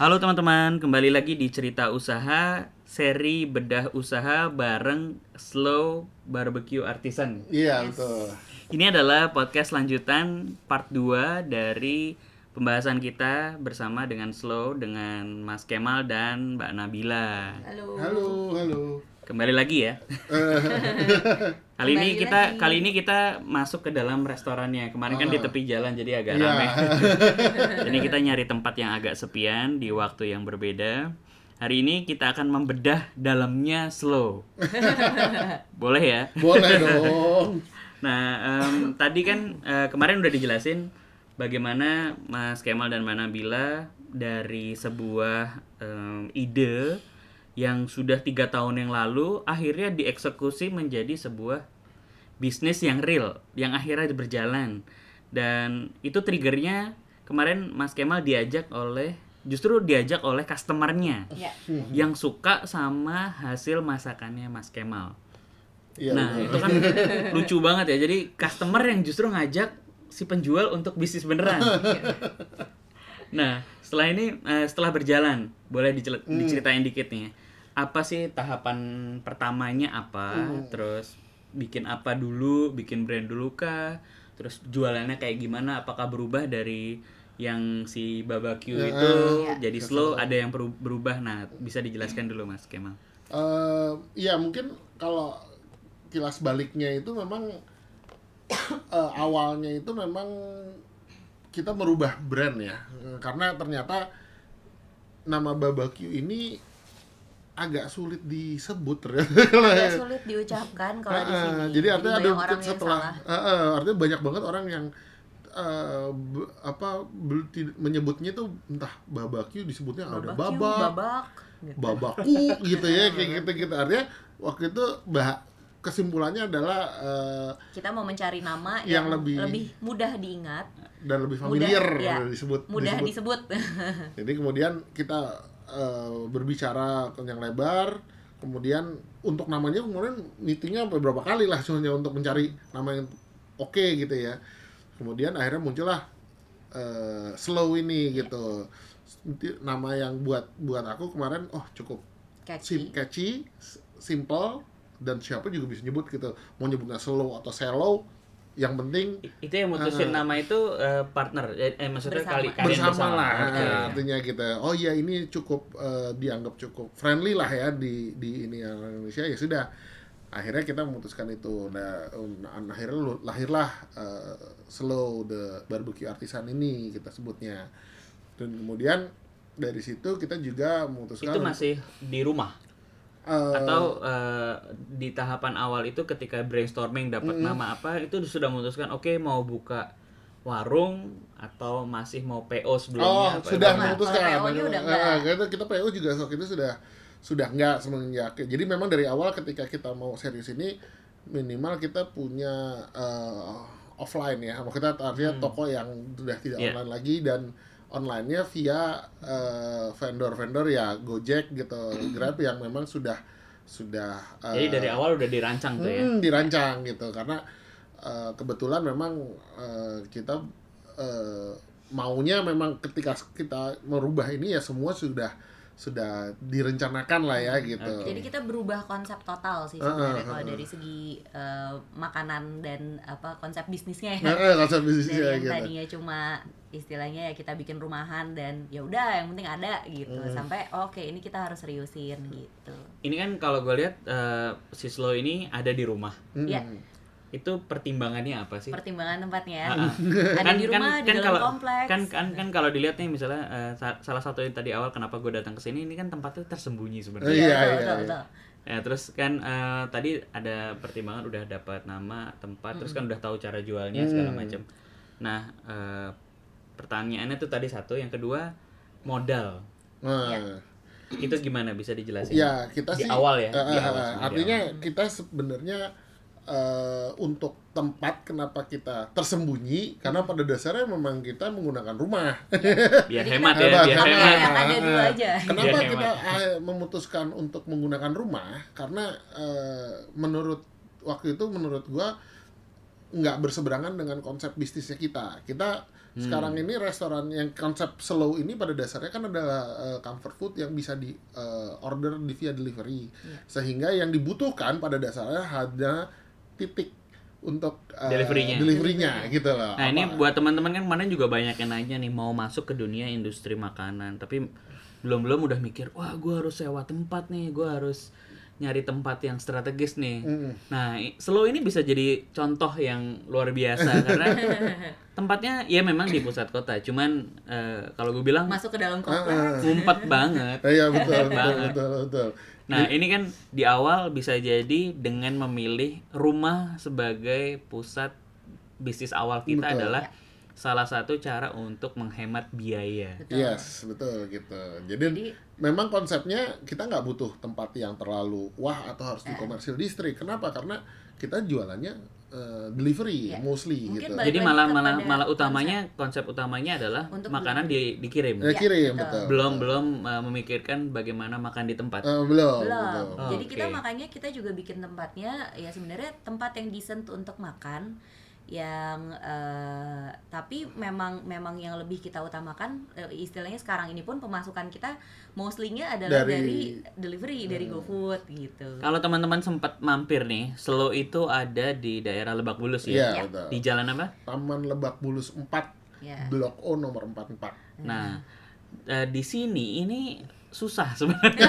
Halo teman-teman, kembali lagi di Cerita Usaha, seri bedah usaha bareng Slow Barbecue Artisan. Iya betul. Ini adalah podcast lanjutan part 2 dari pembahasan kita bersama dengan Slow, dengan Mas Kemal dan Mbak Nabila. Halo. Halo, halo. Kembali lagi ya. kali ini kita lagi. kali ini kita masuk ke dalam restorannya. Kemarin kan di tepi jalan jadi agak Iya. rame. Jadi kita nyari tempat yang agak sepian di waktu yang berbeda. Hari ini kita akan membedah dalamnya slow. Boleh ya? Boleh dong. Nah, em, tadi kan eh, kemarin udah dijelasin bagaimana Mas Kemal dan Mbak Nabila dari sebuah em, ide yang sudah tiga tahun yang lalu akhirnya dieksekusi menjadi sebuah bisnis yang real, yang akhirnya berjalan. Dan itu triggernya kemarin Mas Kemal diajak oleh justru diajak oleh customernya Ya. yang suka sama hasil masakannya Mas Kemal. Iya. Nah, betul. itu kan lucu banget ya. Jadi customer yang justru ngajak si penjual untuk bisnis beneran. nah, setelah ini eh, setelah berjalan, boleh dicel- Hmm. diceritain dikit nih. Apa sih tahapan pertamanya apa? Hmm. Terus bikin apa dulu? Bikin brand dulu kah? Terus jualannya kayak gimana? Apakah berubah dari yang si barbecue Ya, itu ya. jadi slow ada yang berubah nah bisa dijelaskan dulu Mas Kemal Eh, Iya mungkin kalau kilas baliknya itu memang eh, awalnya itu memang kita merubah brand ya Eh, karena ternyata nama Babakyu ini agak sulit disebut ternyata Agak sulit diucapkan kalau di sini. jadi artinya ada orang yang setelah salah. Heeh, artinya banyak banget orang yang be- apa menyebutnya tuh entah babakyu disebutnya ada Barbecue, babak babak. gitu. babaku gitu ya kayak gitu gitu artinya waktu itu bah kesimpulannya adalah eh, Kita mau mencari nama Yang yang, lebih- lebih, mudah diingat, dan lebih Mudah, familiar ya. disebut mudah disebut. disebut. jadi kemudian kita eh, berbicara yang lebar kemudian untuk namanya kemudian meetingnya sampai berapa kali lah sebenarnya untuk mencari nama yang oke gitu ya kemudian akhirnya muncullah eh, slow ini gitu Nanti nama yang buat buat aku kemarin oh cukup sim Catchy. catchy s- simple dan siapa juga bisa nyebut gitu mau nyebutnya slow atau shallow yang penting itu yang mutusin nama itu eh, partner. Eh, eh, maksudnya Bersama. kali kalian bersama, lah Oke. eh, artinya kita oh ya ini cukup eh, dianggap cukup friendly lah ya di di ini Indonesia. Ya sudah akhirnya kita memutuskan itu. Nah, nah, akhirnya lahirlah eh, slow the barbecue artisan ini kita sebutnya. Dan kemudian dari situ kita juga memutuskan itu masih di rumah eh, atau eh, di tahapan awal itu ketika brainstorming dapat nama apa itu sudah memutuskan oke mau buka warung atau masih mau PO sebelumnya Oh, apa- sudah apa- memutuskan. PO-nya udah enggak. Kita, kita PO juga waktu itu sudah sudah enggak semenjak. Jadi memang dari awal ketika kita mau serius ini minimal kita punya eh, offline ya. Kita artinya toko yang sudah tidak Iya. online lagi dan online-nya via eh, vendor-vendor ya Gojek gitu, Grab yang memang sudah sudah eh, jadi dari awal udah dirancang tuh ya Hmm, dirancang gitu karena eh, kebetulan memang eh, kita eh, maunya memang ketika kita merubah ini ya semua sudah sudah direncanakan lah ya gitu. Jadi kita berubah konsep total sih Heeh, sebenarnya kalau heeh. dari segi eh, makanan dan apa konsep bisnisnya ya. Nah, eh, konsep dari bisnisnya yang gitu. tadinya cuma istilahnya ya kita bikin rumahan dan ya udah yang penting ada gitu Hmm. sampai oke ini kita harus seriusin gitu ini kan kalau gue lihat eh, si Slow ini ada di rumah Hmm. Ya. itu pertimbangannya apa sih pertimbangan tempatnya Ah, ah. ada di rumah di dalam kalau kompleks kan kan kan kalau dilihat nih misalnya eh, sa- salah satu yang tadi awal kenapa gue datang ke sini ini kan tempatnya tersembunyi sebenarnya Iya, betul, iya, betul, iya. betul. Ya, terus kan eh, tadi ada pertimbangan udah dapat nama, tempat, terus kan udah tahu cara jualnya segala Hmm. macam. Nah, eh, pertanyaannya tuh tadi satu, yang kedua modal. Nah, Iya. Itu gimana bisa dijelasin? ya kita Di sih awal ya, eh, di eh, awal, eh, di artinya kita sebenarnya eh, untuk tempat kenapa kita tersembunyi karena pada dasarnya memang kita menggunakan rumah. Biar Jadi hemat ya, biar hemat. ada dulu aja Kenapa Biar kita hemat. memutuskan untuk menggunakan rumah? Karena eh, menurut waktu itu menurut gua nggak berseberangan dengan konsep bisnisnya kita. Kita sekarang ini restoran yang konsep slow ini pada dasarnya kan adalah eh, comfort food yang bisa di eh, order di via delivery. Sehingga yang dibutuhkan pada dasarnya hanya titik untuk eh, Delivery-nya. delivery-nya gitu loh. Nah ini Apa- buat teman-teman kan kemarin juga banyak yang nanya nih mau masuk ke dunia industri makanan. Tapi belum belum udah mikir wah gue harus sewa tempat nih gue harus nyari tempat yang strategis nih. Mm. Nah slow ini bisa jadi contoh yang luar biasa karena tempatnya ya memang di pusat kota cuman eh, kalau gue bilang Masuk ke dalam kota. ngumpet banget. Iya betul betul Banget. betul betul. Nah, ini kan di awal bisa jadi dengan memilih rumah sebagai pusat bisnis awal kita Betul. adalah salah satu cara untuk menghemat biaya. Yes, betul gitu. Jadi, Jadi- memang konsepnya kita nggak butuh tempat yang terlalu wah atau harus Eh. di komersil distrik. Kenapa? Karena kita jualannya eh, delivery Iya. mostly Mungkin gitu. Jadi malah malah malah konsep. utamanya konsep utamanya adalah Untuk makanan di, dikirim. Ya, Iya, kirim betul. betul. Belum belum uh, memikirkan bagaimana makan di tempat. Eh, belum, belum betul. Oh, jadi kita oke. makanya kita juga bikin tempatnya ya sebenarnya tempat yang decent untuk makan yang eh, tapi memang memang yang lebih kita utamakan eh, istilahnya sekarang ini pun pemasukan kita mostly-nya adalah Dari- dari, delivery dari GoFood gitu Kalau teman-teman sempat mampir nih, Slow itu ada di daerah Lebak Bulus Iya, ya. betul. Di jalan apa? Taman Lebak Bulus 4, ya Blok O nomor 44. Nah, eh, di sini ini susah sebenarnya.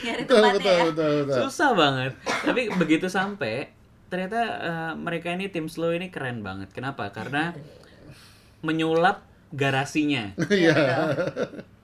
nyari Betul, ya betul, betul. susah banget tapi begitu sampai ternyata eh, mereka ini tim slow ini keren banget kenapa karena menyulap garasinya Iya.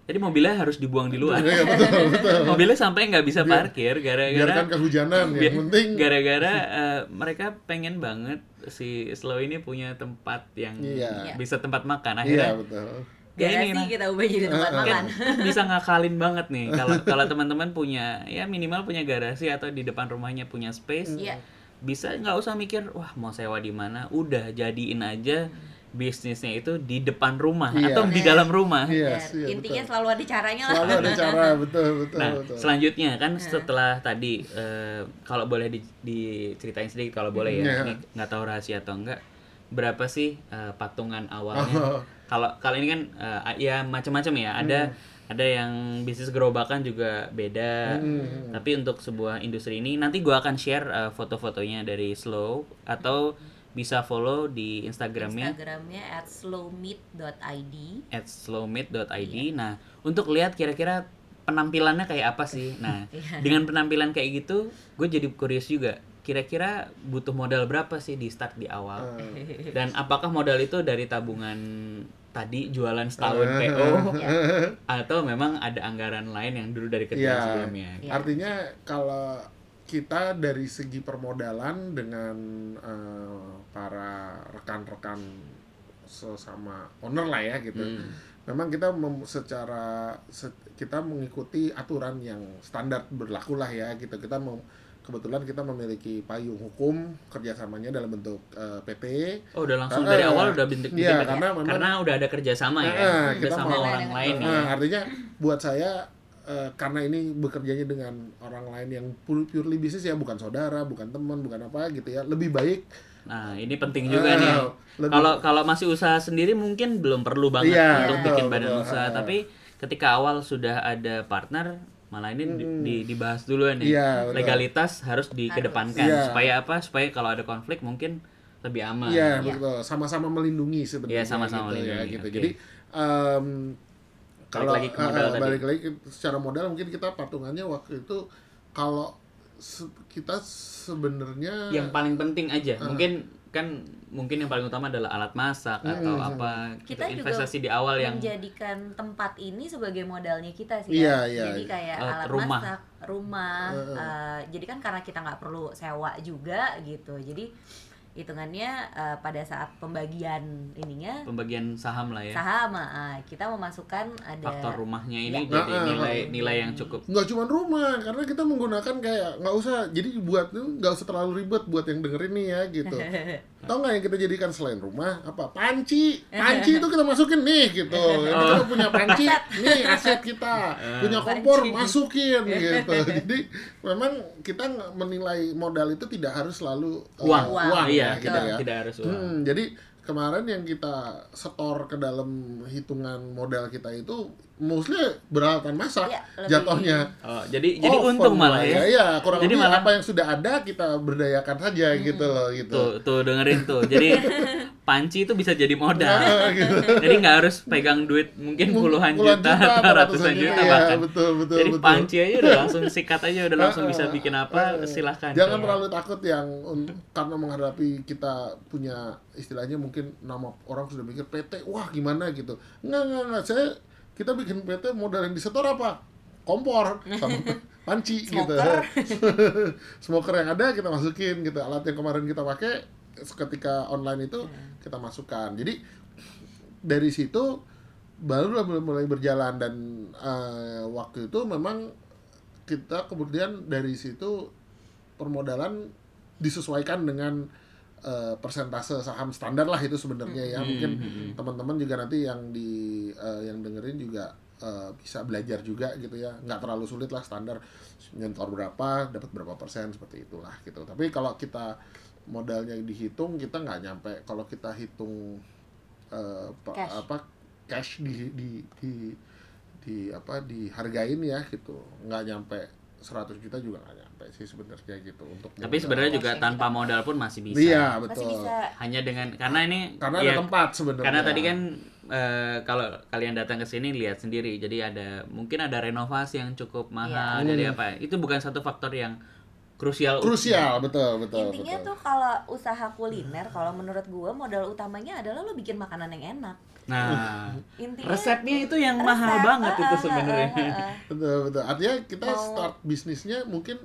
jadi mobilnya harus dibuang di luar Iya, betul, betul. mobilnya sampai nggak bisa parkir gara-gara Biarkan kehujanan, bi- yang penting gara-gara eh, mereka pengen banget si slow ini punya tempat yang Iya. bisa tempat makan Iya, akhirnya betul. ya ini garasi nah, kita ubah jadi tempat eh, makan kan bisa ngakalin banget nih kalau kalau teman-teman punya ya minimal punya garasi atau di depan rumahnya punya space Iya. Bisa nggak usah mikir wah mau sewa di mana udah jadiin aja bisnisnya itu di depan rumah Iya. atau di dalam rumah Yes, Biar iya, intinya betul. selalu ada caranya lah Selalu ada cara, betul, betul, nah betul. selanjutnya kan setelah tadi eh, kalau boleh di- diceritain sedikit kalau boleh ya Iya. ini nggak tahu rahasia atau enggak berapa sih eh, patungan awalnya Oh. kalau kalau ini kan eh, ya macam-macam ya ada ada yang bisnis gerobakan juga beda. Hmm. tapi untuk sebuah industri ini nanti gua akan share eh, foto-fotonya dari Slow atau bisa follow di Instagramnya. Instagramnya at slowmeat.id at slowmade.id nah untuk lihat kira-kira penampilannya kayak apa sih? Nah dengan penampilan kayak gitu gue jadi curious juga kira-kira butuh modal berapa sih di start di awal? Eh, dan apakah modal itu dari tabungan tadi jualan setahun PO atau memang ada anggaran lain yang dulu dari kerjaan Iya. sebelumnya Artinya kalau kita dari segi permodalan dengan eh, para rekan-rekan sesama owner lah ya gitu. Hmm. Memang kita mem- secara se- kita mengikuti aturan yang standar berlaku lah ya gitu. Kita mau kebetulan kita memiliki payung hukum kerjasamanya dalam bentuk eh, PT. oh udah langsung Ah, dari ah. awal udah bentuk Iya, bikin- karena memang- karena udah ada kerjasama ya Ah, udah kita sama mau- orang lain ya Nah, artinya buat saya eh, karena ini bekerjanya dengan orang lain yang pu- purely bisnis ya bukan saudara, bukan teman, bukan apa gitu ya. Lebih baik Nah, ini penting juga Ah, nih. Kalau kalau masih usaha sendiri mungkin belum perlu banget Iya, untuk betul, bikin badan betul. usaha, Ah. tapi ketika awal sudah ada partner, malah ini di- di- dibahas duluan nih. Iya. Legalitas harus dikedepankan Iya. supaya apa? Supaya kalau ada konflik mungkin lebih aman. Iya, Iya. betul. Sama-sama melindungi sebenarnya Iya, sama-sama gitu ya melindungi, gitu. oke. Jadi Balik kalau lagi ke modal eh, tadi. balik lagi secara modal mungkin kita patungannya waktu itu kalau se- kita sebenarnya Yang paling penting aja, Ah. mungkin kan mungkin yang paling utama adalah alat masak atau Hmm. apa Kita gitu, juga investasi di awal yang menjadikan tempat ini sebagai modalnya kita sih Iya, ya. iya, jadi iya. kayak Eh, alat rumah. masak rumah eh, jadi kan karena kita nggak perlu sewa juga gitu jadi hitungannya eh, pada saat pembagian ininya pembagian saham lah ya. saham ah, kita memasukkan ada Faktor rumahnya ini Iya. jadi Ah, ah, nilai ah. nilai yang cukup nggak cuma rumah karena kita menggunakan kayak nggak usah jadi buat nggak usah terlalu ribet buat yang dengerin nih ya gitu tau nggak yang kita jadikan selain rumah apa? Panci. Panci itu kita masukin nih gitu. Kita punya panci nih aset kita. Punya kompor Panci. masukin gitu. Jadi memang kita menilai modal itu tidak harus selalu uh, uang, Uang, iya ya, gitu tidak ya. tidak harus uang. Hmm, jadi kemarin yang kita setor ke dalam hitungan modal kita itu mostly beralatan masak lebih- jatuhnya. Oh, jadi jadi untung malah lah, ya. Iya, kurang Jadi lebih malah- apa yang sudah ada kita berdayakan saja gitu loh gitu. Tuh, tuh dengerin tuh. Jadi panci itu bisa jadi modal. Nah, gitu. Jadi nggak harus pegang duit mungkin puluhan, Puluhan juta, juta, atau ratusan juta juta, bahkan. iya, betul, betul, Jadi betul. panci aja udah langsung sikat aja udah langsung bisa bikin apa silahkan. Jangan Coba. terlalu takut yang karena menghadapi kita punya istilahnya mungkin nama orang sudah mikir PT, wah gimana gitu. Enggak, enggak, enggak. Saya kita bikin PT modal yang disetor apa? Kompor sama panci gitu. Smoker. Yang ada kita masukin gitu. Alat yang kemarin kita pakai ketika online itu kita masukkan. Jadi dari situ baru mulai, mulai berjalan dan eh, waktu itu memang kita kemudian dari situ permodalan disesuaikan dengan eh, persentase saham standar lah itu sebenarnya ya. Mungkin teman-teman juga nanti yang di eh, yang dengerin juga eh, bisa belajar juga gitu ya. Nggak terlalu sulit lah standar nyentor berapa dapat berapa persen seperti itulah gitu. Tapi kalau kita modalnya dihitung kita nggak nyampe. Kalau kita hitung eh, pa- Cash. apa cash di di di di apa dihargain ya gitu. Nggak nyampe 100 juta juga nggak nyampe sih sebenarnya gitu untuk Tapi sebenarnya juga tanpa kita- modal pun masih bisa. iya Masih betul bisa Hanya dengan karena ini karena ya, ada tempat sebenarnya Karena tadi kan eh, kalau kalian datang ke sini lihat sendiri, jadi ada mungkin ada renovasi yang cukup mahal, Iya. jadi apa? Itu bukan satu faktor yang krusial. krusial betul betul Intinya betul. tuh kalau usaha kuliner, kalau menurut gua modal utamanya adalah lo bikin makanan yang enak. Nah, Intinya resepnya itu yang resep, mahal banget ah, itu sebenarnya. ah, ah, ah. betul betul artinya kita Mau- start bisnisnya mungkin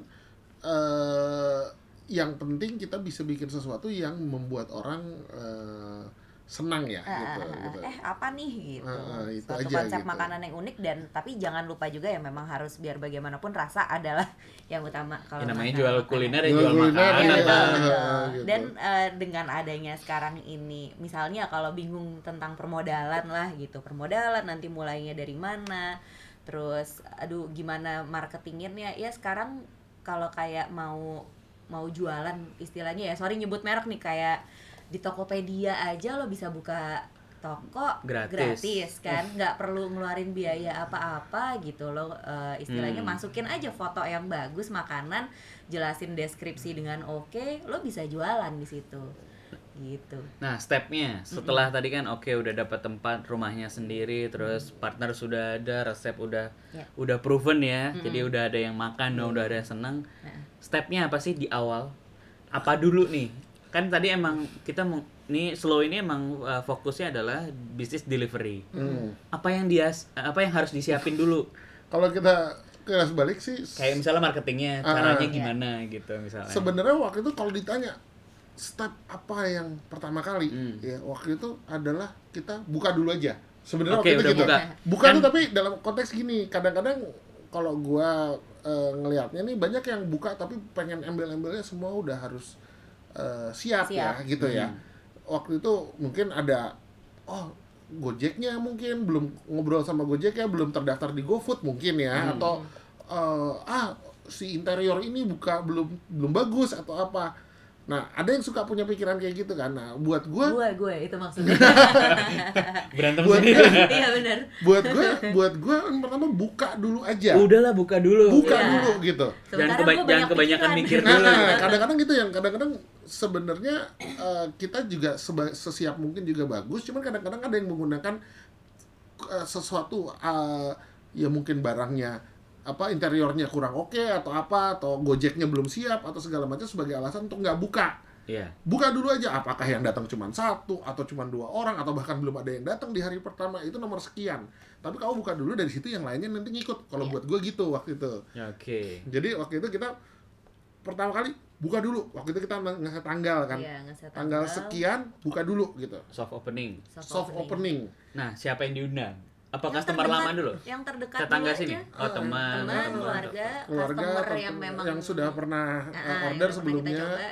eh yang penting kita bisa bikin sesuatu yang membuat orang eh, senang ya Ah, gitu, ah, ah, gitu. Eh apa nih gitu. Ah, ah, itu Suatu aja konsep gitu. makanan yang unik dan tapi jangan lupa juga ya memang harus biar bagaimanapun rasa adalah yang utama kalau Ya, namanya jual kuliner ya Jual jual kuliner, makanan. Betul. gitu. Dan eh, dengan adanya sekarang ini, misalnya kalau bingung tentang permodalan lah gitu, permodalan nanti mulainya dari mana, terus aduh gimana marketinginnya, ya sekarang kalau kayak mau mau jualan istilahnya ya, sorry nyebut merek nih kayak di Tokopedia aja lo bisa buka toko Gratis. kan nggak perlu ngeluarin biaya apa-apa gitu lo eh, istilahnya Hmm. masukin aja foto yang bagus makanan jelasin deskripsi dengan oke lo bisa jualan di situ gitu Nah, stepnya setelah tadi kan oke udah dapat tempat rumahnya sendiri, terus partner sudah ada, resep udah Ya. udah proven ya, jadi udah ada yang makan, udah ada yang senang. Nah. Stepnya apa sih di awal? Apa dulu nih? Kan tadi emang kita mau nih slow ini emang uh, fokusnya adalah bisnis delivery. Hmm. Apa yang dia apa yang harus disiapin dulu? kalau kita kilas balik sih Kayak misalnya marketingnya, Ah, caranya iya. gimana gitu misalnya. sebenarnya waktu itu kalau ditanya step apa yang pertama kali Hmm. ya waktu itu adalah kita buka dulu aja sebenarnya Oke, waktu itu gitu buka. buka Kan- tuh tapi dalam konteks gini kadang-kadang kalau gua eh, ngelihatnya nih banyak yang buka tapi pengen embel-embelnya semua udah harus eh, siap, ya Siap. gitu ya Hmm. waktu itu mungkin ada oh Gojeknya mungkin belum ngobrol sama Gojek ya belum terdaftar di GoFood mungkin ya Hmm. atau eh, ah si interior ini buka belum belum bagus atau apa nah ada yang suka punya pikiran kayak gitu kan nah buat gua gue gue itu maksudnya Berantem Buat- sendiri. iya benar buat gua buat gua yang pertama buka dulu aja Udahlah buka dulu. buka Iya. dulu gitu Jangan, keba- jangan banyak kebanyakan pikiran. mikir Nah, dulu. nah, kadang-kadang gitu yang kadang-kadang sebenarnya eh, kita juga seba- sesiap mungkin juga bagus, cuman kadang-kadang ada yang menggunakan eh, sesuatu eh, ya mungkin barangnya apa interiornya kurang oke atau apa atau gojeknya belum siap atau segala macam sebagai alasan untuk nggak buka. Iya. Buka dulu aja apakah yang datang cuma satu atau cuma dua orang atau bahkan belum ada yang datang di hari pertama itu nomor sekian. Tapi kamu buka dulu dari situ yang lainnya nanti ngikut. Kalau Iya. buat gue gitu waktu itu. Ya, Oke. Jadi waktu itu kita pertama kali buka dulu. Waktu itu kita ngasih tanggal kan. iya ngasih Tanggal sekian buka dulu gitu. Soft opening. Soft opening. Nah, siapa yang diundang? Apa Yang customer terdekat- lama dulu? yang terdekat Tetangga sini. aja. Oh, teman. teman teman. keluarga, Keluarga customer yang memang yang sudah pernah uh, yang order pernah sebelumnya. kita coba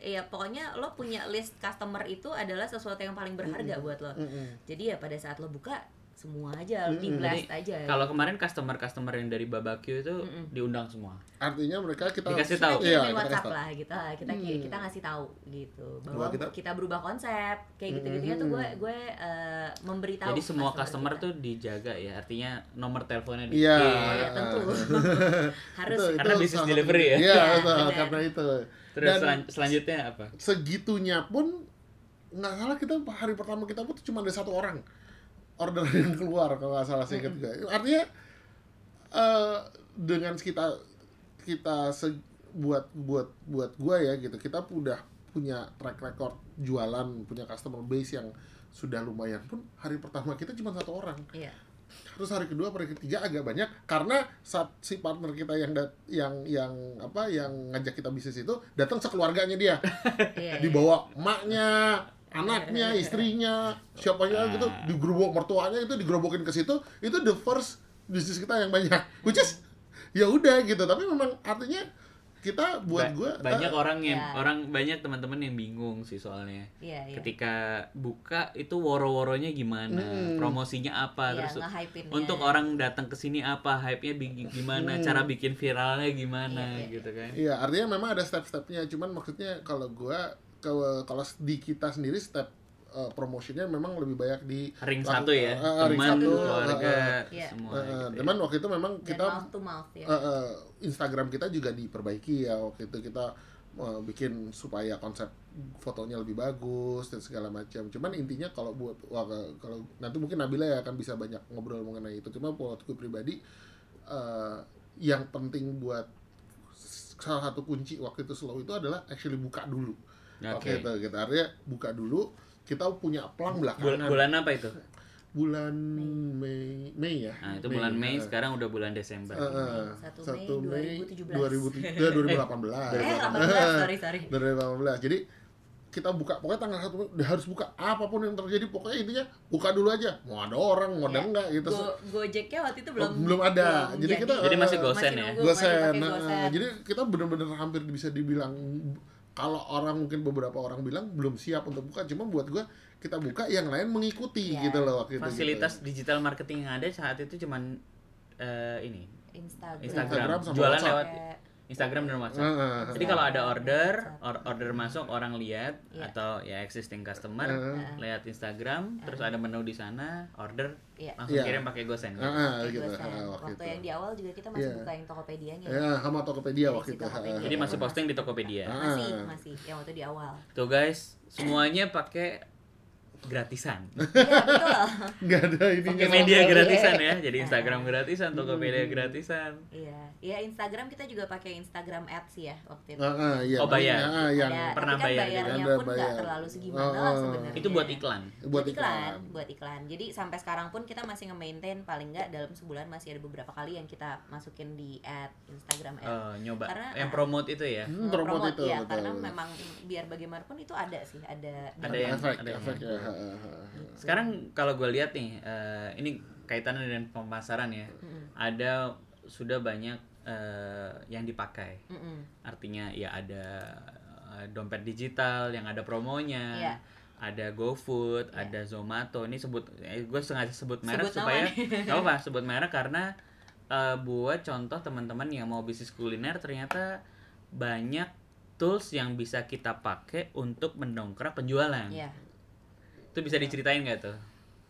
ya pokoknya lo punya list customer itu adalah sesuatu yang paling berharga buat lo Mm-mm. jadi ya pada saat lo buka semua aja di blast aja Kalau kemarin customer-customer yang dari Babakyu itu diundang semua. artinya mereka kita Dikasih kita tahu. Iya, kita WhatsApp tahu. lah gitu lah. kita kita ngasih tahu gitu bahwa kita- kita, berubah konsep kayak gitu gitu tuh gue gue eh, memberitahu Jadi semua customer kita. tuh dijaga ya. Artinya nomor teleponnya di Iya. Oh, ya, tentu harus Itu- Karena itu bisnis delivery ya? Iya, Iya, betul, benar. karena itu. Terus Dan selan- selanjutnya apa? segitunya pun nggak salah kita hari pertama kita pun tuh cuma ada satu orang order yang keluar kalau nggak salah sih juga. Artinya eh, dengan kita kita se- buat buat buat gua ya gitu kita udah punya track record jualan punya customer base yang sudah lumayan pun hari pertama kita cuma satu orang iya terus hari kedua hari ketiga agak banyak karena saat si partner kita yang dat yang yang apa yang ngajak kita bisnis itu datang sekeluarganya dia iya iya. dibawa emaknya anaknya istrinya siapanya gitu digerobok mertuanya itu digerobokin ke situ itu the first bisnis kita yang banyak. Which is ya udah gitu. Tapi memang artinya kita buat Ba- gua banyak eh, orang yang Ya. orang banyak teman-teman yang bingung sih soalnya. iya iya. Ketika buka itu woro-woronya gimana, Hmm. promosinya apa, Iya, terus untuk orang datang ke sini apa, hype-nya gimana, cara bikin viralnya gimana? Iya, iya, gitu kan. Iya, artinya memang ada step-stepnya. Cuman maksudnya kalau gua kalau kalau di kita sendiri step uh, promotionnya memang lebih banyak di Ring laku- satu ya, uh, uh, ring teman, satu, keluarga, uh, uh, Iya. semua uh, uh, gitu ya. Waktu itu memang dan kita mouth to mouth ya uh, uh, Instagram kita juga diperbaiki ya waktu itu kita uh, bikin supaya konsep fotonya lebih bagus dan segala macam. Cuman intinya kalau buat wah, kalau nanti mungkin Nabila ya akan bisa banyak ngobrol mengenai itu. Cuma buat gue pribadi uh, yang penting buat salah satu kunci waktu itu slow itu adalah actually buka dulu. Oke. Itu gitu. Artinya buka dulu. Kita punya pelang Bulan, belakangan. bulan apa itu? Bulan Mei, Mei ya. Nah, itu bulan Mei, uh, sekarang udah bulan Desember. uh, uh, Satu Mei 2017. 2017 eh, 2018. eh 18 sorry sorry 2018. Jadi kita buka pokoknya tanggal satu Mei udah harus buka apa pun yang terjadi pokoknya intinya buka dulu aja mau ada orang mau ada Ya, enggak gitu Go, Gojeknya waktu itu belum belum ada. Jadi kita- Jadi masih gosen ya? masih pakai nah, gosen. jadi kita bener-bener hampir bisa dibilang kalau orang mungkin beberapa orang bilang belum siap untuk buka cuma buat gua kita buka yang lain mengikuti Iya. gitu loh waktu itu Fasilitas digital marketing yang ada saat itu cuman eh, ini Instagram, Instagram, Instagram sama jualan WhatsApp. lewat Instagram dan gitu. WhatsApp. Heeh. Jadi kalau ada order, or- order masuk orang lihat Iya. atau ya existing customer Heeh. lihat Instagram, terus ada menu di sana, order Iya. langsung Iya. kirim pakai GoSend. Heeh, Pakai gitu gosen. heeh, waktu, waktu, yang di awal juga kita masih Iya. buka yang Tokopedia-nya ya sama Tokopedia Dari waktu itu Tokopedia. Jadi masih posting di Tokopedia. masih Ah. masih yang waktu di awal Tuh guys, semuanya pakai gratisan. iya betul ada ininya Pakai media gratisan ya. Jadi Instagram gratisan, Tokopedia Hmm. gratisan. iya iya Instagram kita juga pakai Instagram Ads ya waktu itu Heeh, iya, Oh, bayar. Heeh, yang Ada, pernah tapi kan bayar bayarnya Ada pun nggak bayar. terlalu segimana Oh, lah oh. sebenarnya Itu buat iklan. buat iklan, buat iklan. Jadi sampai sekarang pun kita masih nge-maintain paling nggak dalam sebulan masih ada beberapa kali yang kita masukin di ad Instagram ad. Eh, nyoba Karena- yang promote itu ya. Hmm, promote Nge-promote, itu ya, betul. karena memang biar bagaimanapun itu ada sih, ada Ada yang- efek ada yang- efek ya. Sekarang kalau gue lihat nih, eh, ini kaitannya dengan pemasaran ya. Mm-mm. Ada sudah banyak eh, yang dipakai. Mm-mm. Artinya ya ada eh, dompet digital yang ada promonya. Iya. Ada GoFood, Iya. ada Zomato. Ini sebut eh, gue sengaja sebut merek Sebut supaya nggak apa sebut merek karena eh, buat contoh teman-teman yang mau bisnis kuliner ternyata banyak tools yang bisa kita pakai untuk mendongkrak penjualan. Iya. Itu bisa diceritain nggak tuh?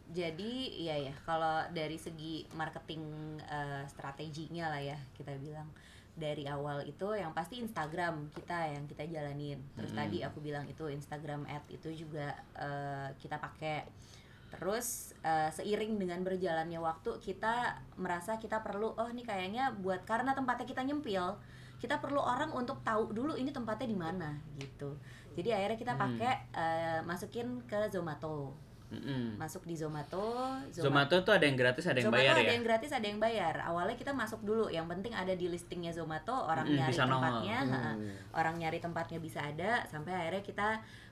Jadi iya ya, kalau dari segi marketing eh, strateginya lah ya kita bilang dari awal itu yang pasti Instagram kita yang kita jalanin. Terus Mm-mm. tadi aku bilang itu Instagram ad itu juga eh, kita pakai. Terus eh, seiring dengan berjalannya waktu kita merasa kita perlu oh ini kayaknya buat karena tempatnya kita nyempil, kita perlu orang untuk tahu dulu ini tempatnya di mana gitu. Jadi akhirnya kita Hmm. pakai eh, masukin ke Zomato Mm-mm. masuk di Zomato. Zomato tuh ada yang gratis, ada yang Zomato bayar ada ya. yang gratis, ada yang bayar. Awalnya kita masuk dulu, yang penting ada di listingnya Zomato, orang Mm-mm, nyari tempatnya. Hmm. orang nyari tempatnya bisa ada, sampai akhirnya kita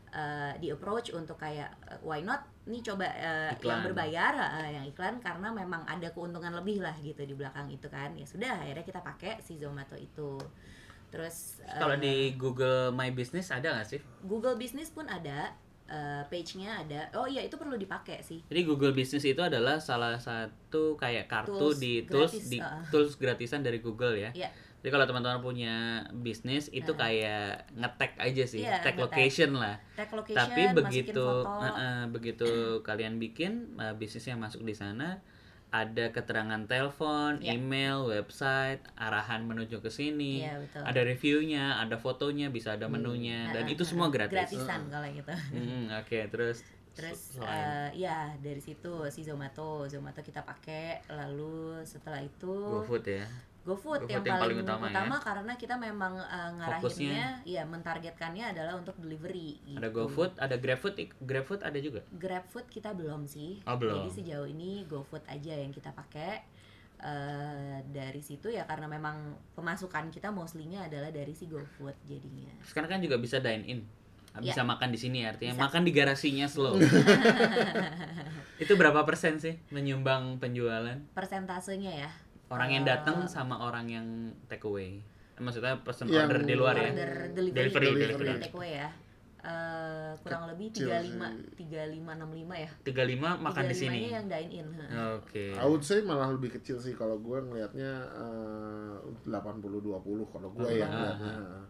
eh, di approach untuk kayak eh, why not nih coba Iklan. yang berbayar, eh, yang iklan karena memang ada keuntungan lebih lah gitu di belakang itu kan. Ya sudah, akhirnya kita pakai si Zomato itu. Terus Kalau eh, di Google My Business ada nggak sih? Google Business pun ada eh, page-nya ada. Oh iya itu perlu dipakai sih. Jadi Google Business itu adalah salah satu kayak kartu Tools di tools gratis, di uh-uh. tools gratisan dari Google ya. Iya. Jadi kalau teman-teman punya bisnis itu kayak ngetek aja sih, Iya, tag location lah. Tag location, Tapi begitu foto. uh, uh, begitu kalian bikin uh, bisnis yang masuk di sana ada keterangan telepon, Iya. email, website, arahan menuju ke sini, Iya, betul. ada reviewnya, ada fotonya, bisa ada menunya, dan Uh-uh, itu semua uh-uh. gratis. Gratisan kalau gitu. Hmm, Oke, terus Terus selain eh, ya dari situ si Zomato, Zomato kita pakai. Lalu setelah itu GoFood ya. GoFood GoFood yang, yang paling, paling utama ya. karena kita memang eh, ngarahinnya ya mentargetkannya adalah untuk delivery gitu. Ada GoFood, ada GrabFood, GrabFood ada juga. GrabFood kita belum sih. Oh, belum. Jadi sejauh ini GoFood aja yang kita pakai. Eh, dari situ ya karena memang pemasukan kita mostly-nya adalah dari si GoFood jadinya. Sekarang kan juga bisa dine in. Bisa makan di sini artinya Ya. Bisa. makan di garasinya slow. itu berapa persen sih menyumbang penjualan? Persentasenya ya. Orang yang Eh, datang sama orang yang take away. Maksudnya pesen Yang order di luar ya. order delivery, Delivery, delivery. dan take away ya. Eh, kurang lebih Kecil 35 sih. 3565 ya. 35 makan di 35-nya sini. yang dine in. Oke. I would say malah lebih kecil sih kalau gue ngelihatnya eh, 80-20 kalau gue ya Ah.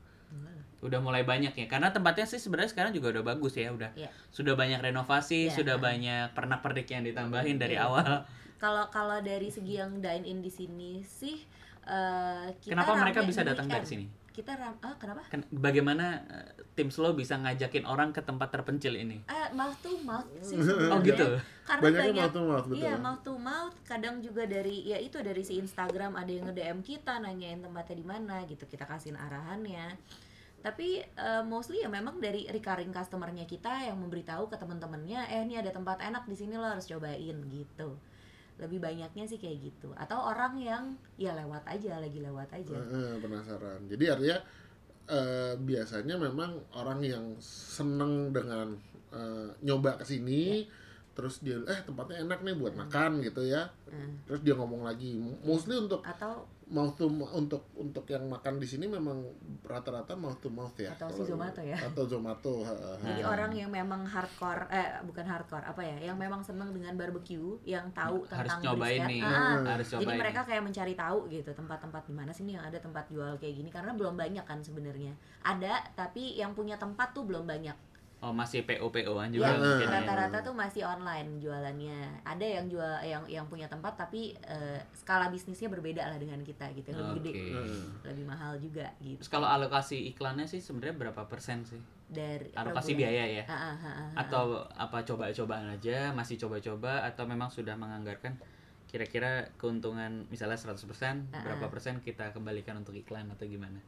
Udah mulai banyak ya. Karena tempatnya sih sebenarnya sekarang juga udah bagus ya, udah. Iya. Sudah banyak renovasi, Iya. sudah banyak pernak-pernik yang ditambahin dari Iya. awal. Kalau kalau dari segi yang dine in di sini sih eh, kita Kenapa mereka bisa datang dari sini? Kita ram ah kenapa? Kan bagaimana eh, tim slow bisa ngajakin orang ke tempat terpencil ini? Eh, mouth to mouth sih Oh gitu. Karena Banyaknya banyak mouth to mouth, betul. Iya, mouth to mouth. Kadang juga dari ya itu dari si Instagram ada yang nge-DM kita nanyain tempatnya di mana gitu. Kita kasihin arahannya. Tapi eh, mostly ya memang dari recurring customernya kita yang memberitahu ke teman-temannya, eh ini ada tempat enak di sini lo harus cobain gitu. Lebih banyaknya sih kayak gitu. Atau orang yang ya lewat aja, lagi lewat aja. Eh, penasaran. Jadi artinya eh, biasanya memang orang yang seneng dengan eh, nyoba ke sini, terus dia eh tempatnya enak nih buat makan gitu ya. Hmm. Terus dia ngomong lagi, mostly untuk Atau mouth to untuk untuk yang makan di sini memang rata-rata mouth to mouth ya. Atau si Zomato ya. Atau Zomato. Jadi orang yang memang hardcore, eh bukan hardcore, apa ya, yang memang seneng dengan barbecue, yang tahu Harus tentang cobain brisket. nih. Ah, ah. Harus Jadi mereka kayak mencari tahu gitu tempat-tempat di mana sih nih yang ada tempat jual kayak gini karena belum banyak kan sebenarnya. Ada tapi yang punya tempat tuh belum banyak. Oh, masih PO-PO-an Ya, juga mungkin. ya. rata-rata tuh masih online jualannya. Ada yang jual yang yang punya tempat tapi eh, skala bisnisnya berbeda lah dengan kita gitu, lebih gede, Oke. Hmm. lebih mahal juga gitu. Terus kalau alokasi iklannya sih sebenarnya berapa persen sih? Dari Alokasi biaya ya? Ah, ah, ah, ah. Atau apa coba-cobaan aja, masih coba-coba atau memang sudah menganggarkan kira-kira keuntungan misalnya 100%, Ah, berapa persen kita kembalikan untuk iklan atau gimana?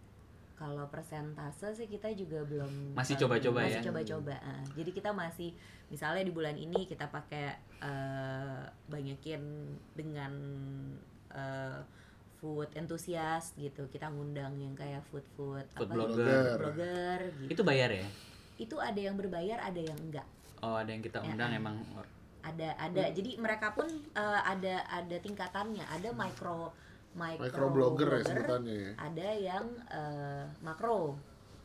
Kalau persentase sih kita juga belum Masih coba-coba masih ya? coba-coba. ah. Jadi kita masih misalnya di bulan ini kita pakai eh, banyakin dengan eh, food enthusiast gitu. Kita ngundang yang kayak food food Food apa blogger. gitu, blogger gitu. Itu bayar ya? Itu ada yang berbayar, ada yang enggak. Oh, ada yang kita Ya, undang ah. emang Ada ada. Jadi mereka pun eh, ada ada tingkatannya. Ada micro micro, Microblogger ya blogger, sebutannya ya. ada yang eh, makro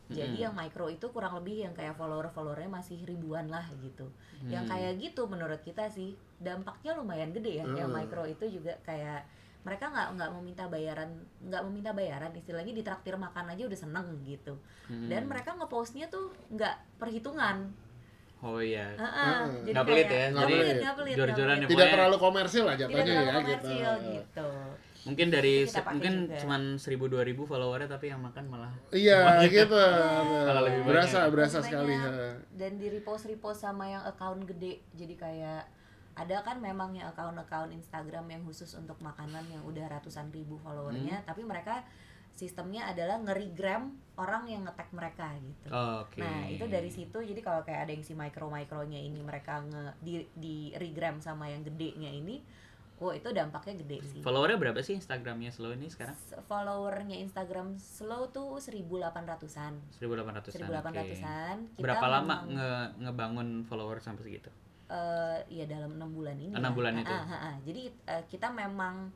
jadi Mm-mm. yang micro itu kurang lebih yang kayak follower followernya masih ribuan lah gitu yang Hmm. kayak gitu menurut kita sih dampaknya lumayan gede ya yang Hmm. micro itu juga kayak mereka nggak nggak meminta bayaran nggak meminta bayaran istilahnya ditraktir makan aja udah seneng gitu Hmm. dan mereka ngepostnya tuh nggak perhitungan Oh iya. Heeh, Hmm. jadi Nggak pelit kayak- ya, nggak jadi pelit, nggak pelit, jor-joran nggak ya, pelit. Tidak terlalu komersil lah tidak jatuhnya terlalu ya komersil gitu. gitu Mungkin dari se- mungkin juga. cuman 1000 2000 followernya tapi yang makan malah Iya gitu. Kalau lebih banyak. berasa berasa Lebih sekali. banyak. ha. dan di repost repost sama yang account gede jadi kayak ada kan memang yang account-account Instagram yang khusus untuk makanan yang udah ratusan ribu followernya Hmm. tapi mereka sistemnya adalah ngerigram orang yang nge-tag mereka gitu Oke. nah itu dari situ jadi kalau kayak ada yang si micro micronya ini mereka nge di, di regram sama yang gedenya ini oh itu dampaknya gede sih Followernya berapa sih Instagramnya Slow ini sekarang? Followernya Instagram slow tuh 1800-an 1800-an. 1800-an oke. Kita Berapa lama memang- nge ngebangun follower sampai segitu? eh ya dalam enam bulan ini Enam bulan Ah, itu? ah, ah, ah. jadi eh, kita memang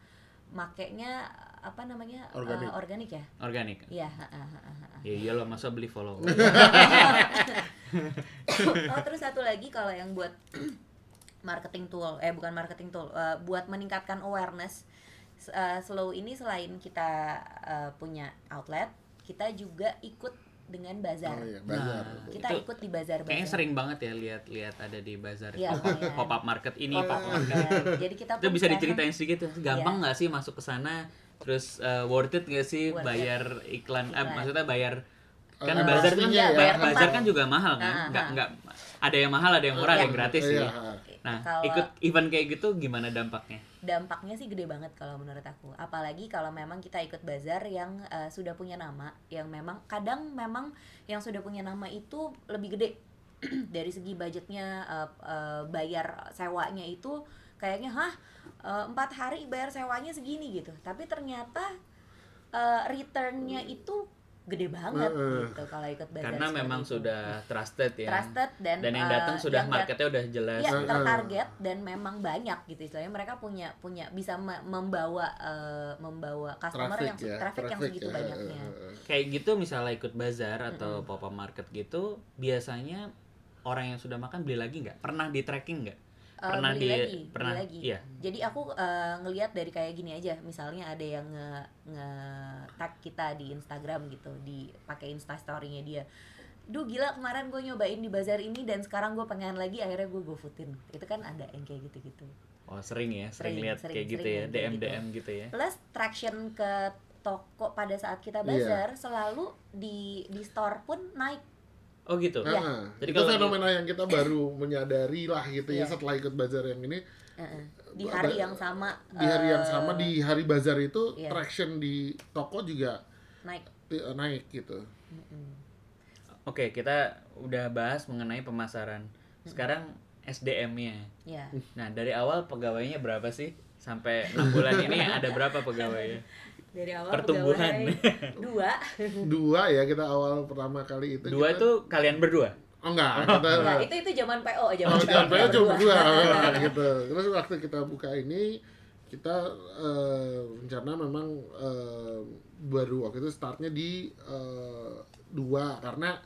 makainya apa namanya eh, Organik. organik ya Organik. Iya, ha, ha, ha, ha, ha. Ya iyalah masa beli follow. oh terus satu lagi kalau yang buat marketing tool eh bukan marketing tool eh, buat meningkatkan awareness eh, slow ini selain kita eh, punya outlet kita juga ikut dengan bazar Oh iya, bazar. Nah, kita Itu ikut di bazar bazar Kayaknya sering banget ya lihat-lihat ada di bazar Iya, lumayan. pop up market ini, Oh, pop up iya. market. jadi kita Itu bisa diceritain sedikit ya. Gampang nggak sih masuk ke sana? Terus eh, worth it gak sih Worth it. bayar iklan? eh, maksudnya bayar kan Eh, bazar kan ya. bayar Bayar bazar tempat. kan juga mahal kan? Ah, Nggak ah. nggak ada yang mahal, ada yang murah, ada yang gratis sih. Iya, ha. Nah, Kalau- ikut event kayak gitu gimana dampaknya? dampaknya sih gede banget kalau menurut aku. Apalagi kalau memang kita ikut bazar yang eh, sudah punya nama yang memang kadang memang yang sudah punya nama itu lebih gede. Dari segi budgetnya eh, eh, bayar sewanya itu kayaknya hah empat hari bayar sewanya segini gitu. Tapi ternyata eh, returnnya itu gede banget Heeh. gitu kalau ikut bazar Karena memang itu. sudah trusted ya. trusted dan Dan yang eh, datang sudah yang marketnya udah jelas. Iya, Heeh. tertarget dan memang banyak gitu istilahnya mereka punya punya bisa me- membawa eh, membawa customer Traffic yang ya, traffic, yang segitu ya, banyaknya. kayak gitu misalnya ikut bazar atau pop up market gitu biasanya orang yang sudah makan beli lagi nggak pernah di tracking nggak Eh, pernah beli di lagi, pernah beli lagi. iya Jadi aku eh, ngelihat dari kayak gini aja, misalnya ada yang nge, nge tag kita di Instagram gitu, di pakai Insta story-nya dia. Duh gila kemarin gue nyobain di bazar ini dan sekarang gue pengen lagi akhirnya gue gofoodin. Itu kan ada yang kayak gitu-gitu. oh sering ya sering, Sering, lihat sering, kayak gitu sering ya dm gitu. dm gitu ya Plus traction ke toko pada saat kita Iya. bazar selalu di di store pun naik. Oh gitu Iya. Heeh. Jadi itu kalau fenomena yang kita baru menyadari lah gitu ya Iya. setelah ikut bazar yang ini Heeh. Di hari yang sama. di hari yang eh, sama di hari bazar itu iya. traction di toko juga naik. eh, naik gitu oke kita udah bahas mengenai pemasaran sekarang SDM-nya Ya. nah dari awal pegawainya berapa sih sampai enam bulan ini ada berapa pegawainya Dari awal Pertumbuhan. dua. dua ya kita awal pertama kali itu dua kita- itu kalian berdua oh enggak kita Nah, itu itu zaman PO aja. Oh, Mas. sampai PO cuma berdua. berdua gitu. Terus waktu kita buka ini kita eh, rencana memang eh, baru waktu itu startnya di eh, dua karena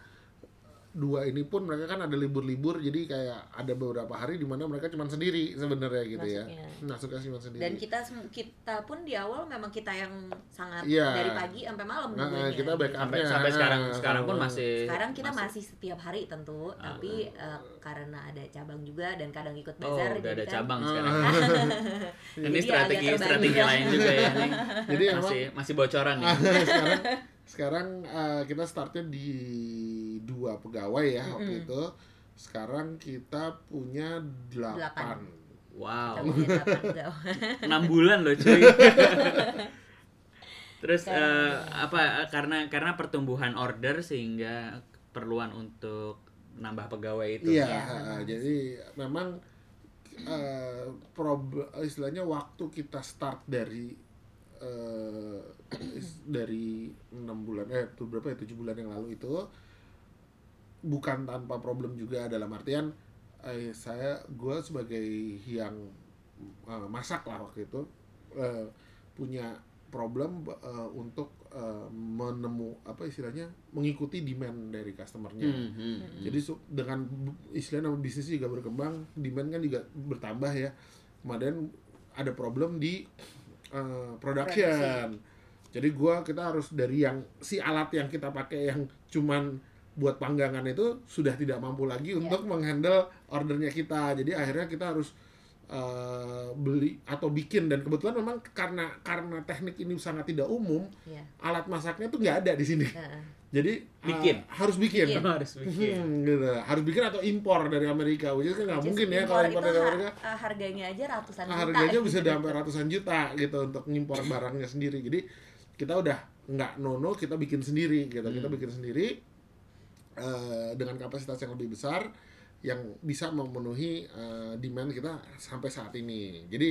dua ini pun mereka kan ada libur-libur jadi kayak ada beberapa hari di mana mereka cuma sendiri sebenarnya gitu ya. Masuknya. masuknya cuma sendiri. Dan kita kita pun di awal memang kita yang sangat Iya. dari pagi sampai malam Nah, nungguinnya. kita back sampai sampai sekarang Nah, sekarang pun masih Sekarang kita masih setiap hari tentu, tapi eh, karena ada cabang juga dan kadang ikut oh bazar udah ada kan- cabang sekarang. Jadi ini strategi strategi lain juga ya nih Jadi masih masih bocoran nih sekarang sekarang eh, kita startnya di dua pegawai ya waktu itu. Sekarang kita punya Delapan. delapan. Wow. Kita punya enam bulan loh cuy. Terus eh, apa karena karena pertumbuhan order sehingga keperluan untuk nambah pegawai itu. Iya, memang. jadi memang eh prob- istilahnya waktu kita start dari eh, dari enam bulan eh itu berapa ya tujuh bulan yang lalu itu bukan tanpa problem juga dalam artian eh, saya gue sebagai yang eh, masak lah waktu itu eh, punya problem eh, untuk eh, menemu apa istilahnya mengikuti demand dari customernya. Hmm, hmm. Jadi dengan istilahnya nama bisnis juga berkembang, demand kan juga bertambah ya. Kemudian ada problem di uh, production. Jadi gua kita harus dari yang si alat yang kita pakai yang cuman buat panggangan itu sudah tidak mampu lagi untuk menghandle ordernya kita. Jadi akhirnya kita harus uh, beli atau bikin dan kebetulan memang karena karena teknik ini sangat tidak umum, Iya. alat masaknya tuh nggak ada di sini. Heeh. Jadi uh, Bikin. harus bikin. Bikin. harus bikin Hmm, gitu. Harus bikin atau impor dari Amerika. Which is kan nggak mungkin ya kalau impor dari Amerika. eh, harganya aja ratusan juta. Harganya bisa sampai ratusan juta gitu untuk ngimpor barangnya sendiri. Jadi kita udah nggak nono, kita bikin sendiri gitu. Kita Hmm. bikin sendiri eh, dengan kapasitas yang lebih besar yang bisa memenuhi eh, demand kita sampai saat ini. Jadi